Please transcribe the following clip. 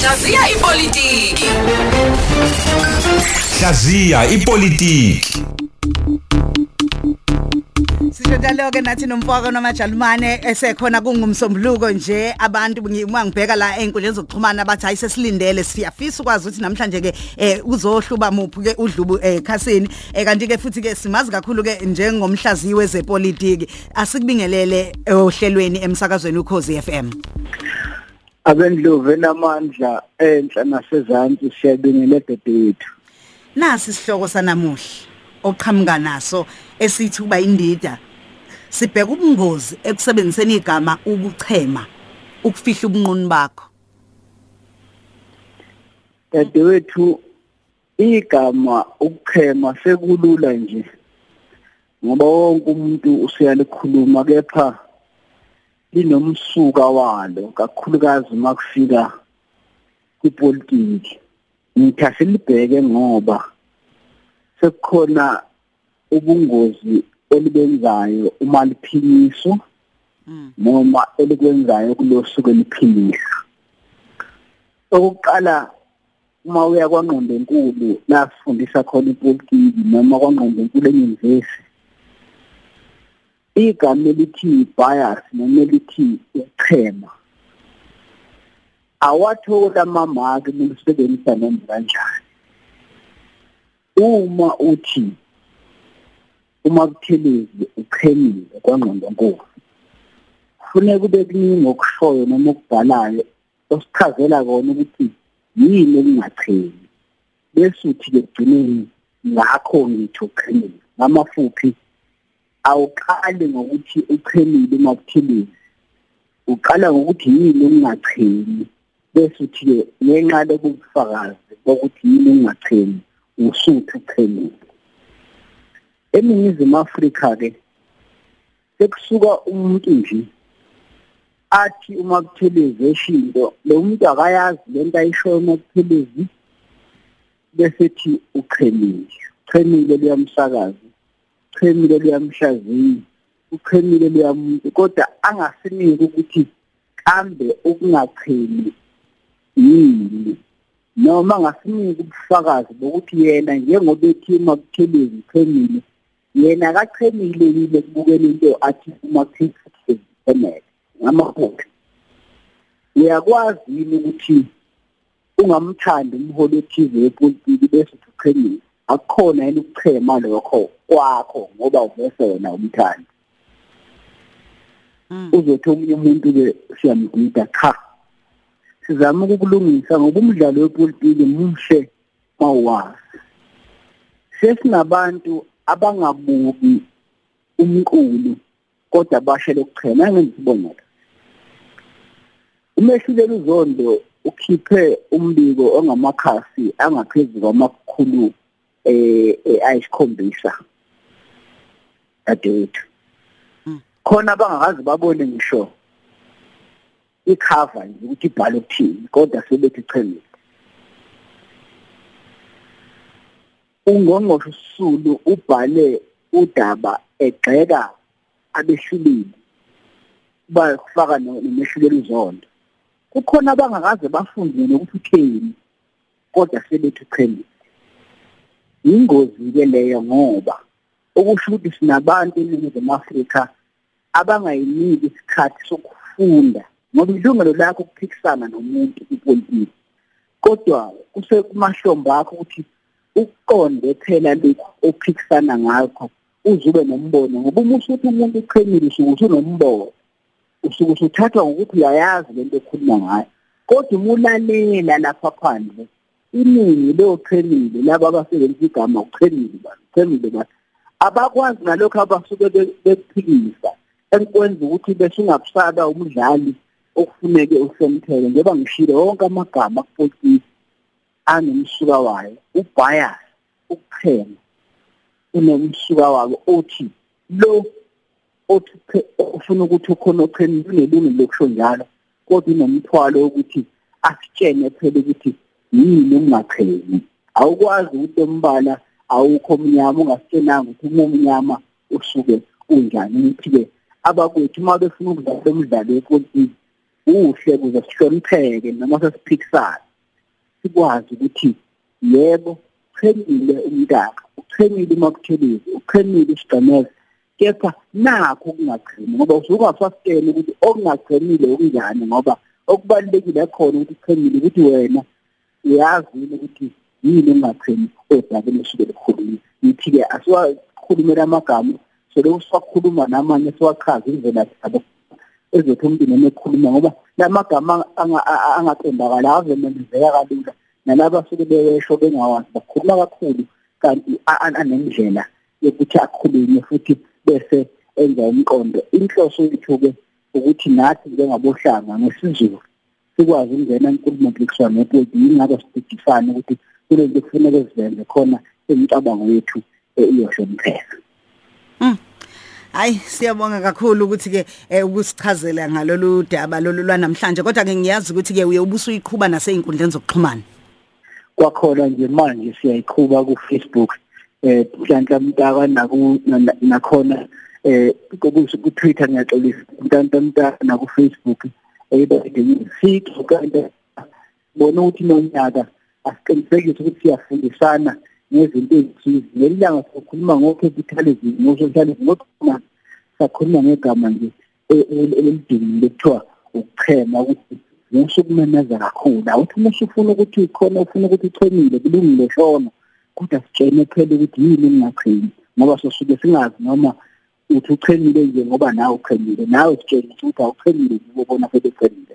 Hlaziya ipolitiki. Hlaziya ipolitiki. Sisho njalo ke nathi nomfoko nomajalumane esekhona kungumsombuluko nje abantu ngima ngibheka la einkundleni zokuxhumana bathi hayi sesilindele siyafisa ukwazi ukuthi namhlanje ke eh uzohluba muphi ke udlubu ekhasini eh kanti ke futhi ke simazi kakhulu ke njengomhlaziyi wezepolitiki asikubingelele ohlelweni emsakazweni ukhozi FM abendlovu enamandla enhla nasezantsi siyabingelela dedethu nasi isihloko sanamuhla oqhamuka naso esithi kuba indida. Sibheka ubungozi ekusebenziseni igama ukuchema ukufihla ubunqunu bakho. Dadewethu igama ukuchema sekulula nje ngoba wonke umuntu usuyalikhuluma kepha linomsuka walo kakhulukazi makufika kwipolitiki ngithi asilibheke ngoba sekukhona ubungozi elibenzayo uma liphinyiswa noma elikwenzayo kulosuku eliphilisa okuqala uma uya kwangqondo enkulu la sifundisa khona ipolitiki noma kwangqondo enkulu enyuvesi igama elithi bias noma elithi uchema awathola amamaki ukusebenzisa noma kanjani. Uma uthi uma kuthelezi uchemile kwangqondo nkulu kufuneka kube kuningi okushoyo noma okubhalayo osichazela kona ukuthi yini okungachemi bese uthi ke gcineni ngakho ngithi uchemile ngamafuphi awuqali ngokuthi uchemile uma kuthelezi uqala ngokuthi yini okungachemi bese uthi ke ngenxa lokubufakazi bokuthi yini okungachemi usuthi uchemile eningizimu Afrika ke sekusuka umuntu nje athi uma kuthelezi eshinto lo muntu akayazi lento ayishoyo uma kuthelezi bese thi uchemile uchemile liyamsakazi uchemile liyamhlaziyi uchemile liyamuntu kodwa angasiniki ukuthi kambe ukungachemi yini noma ngasiniki ubufakazi bokuthi yena njengoba ethi uma kuthelezi uchemile yena akachemile yile kubukela into athi uma kuthekufemele ngamaphupho uyakwazi yini ukuthi ungamthandi umholi othize wepolitiki bese uthemile akukhona yini ukuchema lokho kwakho ngoba uvese wena umthandi. Uzothi omunye umuntu ke siyamgida cha. Sizama ukukulungisa ngoba umdlalo wepolitiki muhle mawazi sesinabantu abangabuki umqulu kodwa bashe lokuchema ngenza isibonelo umehluleli uzondo ukhiphe umbiko ongamakhasi angaphezulu kwamakhulu eh ayisikhombisa. Adethu khona bangakazi babone ngisho icover nje ukuthi ibhale ukuthini kodwa sebethi chemile ungongqosho Sisulu ubhale udaba egxeka abehluleli bafaka nomehluleli uzondo. Kukhona abangakaze bafunde nokuthi utheni kodwa sebethi uchemile ingozi ke leyo ngoba okusho ukuthi sinabantu eNingizimu Afrika abangayiniki isikhathi sokufunda ngoba ilungelo lakho ukuphikisana nomuntu kupolitiki kodwa kusekumahlombo akho ukuthi uqonde phela lokhu ophikisana ngakho uzube nombono ngoba uma usuthi umuntu uchemile usuke usunombono usuke usuthathwa ngokuthi uyayazi lento ekhuluma ngayo. Kodwa uma ulalela lapha phandle iningi leyochemile laba abasebenzisa igama uchemile bani uchemile bani. Abakwazi nalokho abasuke bekuphikisa enkwenza ukuthi bese ungabusaba umdlali okufuneke usemthele njengoba ngishilo wonke amagama kupolitiki anomsuka wayo ubias ukuchema unomsuka wako othi lo othi ufuna ukuthi ukhona ochemile unelungelo lokusho njalo kodwa unomthwalo ukuthi asitshene phela ukuthi yini ungachemi awukwazi ukuthi embala awukho omnyama ungasitshenanga ukuthi uma umnyama usuke unjani. Ukuthi-ke abakwethu uma befuna ukudlala umdlalo wepolitiki uhle kuze sihlonipheke noma sesiphikisana sikwazi ukuthi yebo uchemile umntaka uchemile umakuthelezi uchemile isigameza kepha nakho kungachemi ngoba usuka ukuthi okungachemile okunjani ngoba okubalulekile khona ukuthi uchemile ukuthi wena uyazile ukuthi yini engachemi odabeni esuke likhuluma? Yithi-ke asiwakhulumela amagama selokhu siwakhuluma namanye siwachaza indlela zabo ezothi umuntu noma ekhuluma ngoba lamagama angaqondakala azemenzeka kalula. Nalaba suke bewesho bengawazi bakhuluma kakhulu kanti anendlela yokuthi akhulume futhi bese enza umqondo. Inhloso yethu ke ukuthi nathi njengabohlanga ngesizulu sikwazi ukungena enkulumo mpikiswano yepolitiki ingabe sididisane ukuthi kule nto kufuneka sizenze khona imicabango yethu iyosho umphela Hayi siyabonga kakhulu ukuthi ke ukusichazela ngalolu daba lolu lwanamhlanje kodwa ke ngiyazi ukuthi ke uye ubuso uyiqhuba nasey'nkundleni zokuxhumana kwakhona nje manje siyayiqhuba ku Facebook eh nhlanhla mntaka naku nakhona eh kubuso ku Twitter ngiyaxolisa mntanta mntaka naku Facebook eyibade ngisiqo kanti bona ukuthi nonyaka asiqinisekise ukuthi siyafundisana ngezinto ezithize ngelanga sokhuluma ngocapitalism ngosocialism ngokukhuluma sakhuluma ngegama nje elidini lekuthiwa ukuchema ukuthi ngosukumenaza kakhulu. Awuthi uma usufuna ukuthi khona ufuna ukuthi uchemile kulungile shona kodwa sitshene phela ukuthi yini engachemi ngoba sosuke singazi noma uthi uchemile nje ngoba nawe uchemile nawe sitshene ukuthi awuchemile nje ubona sebechemile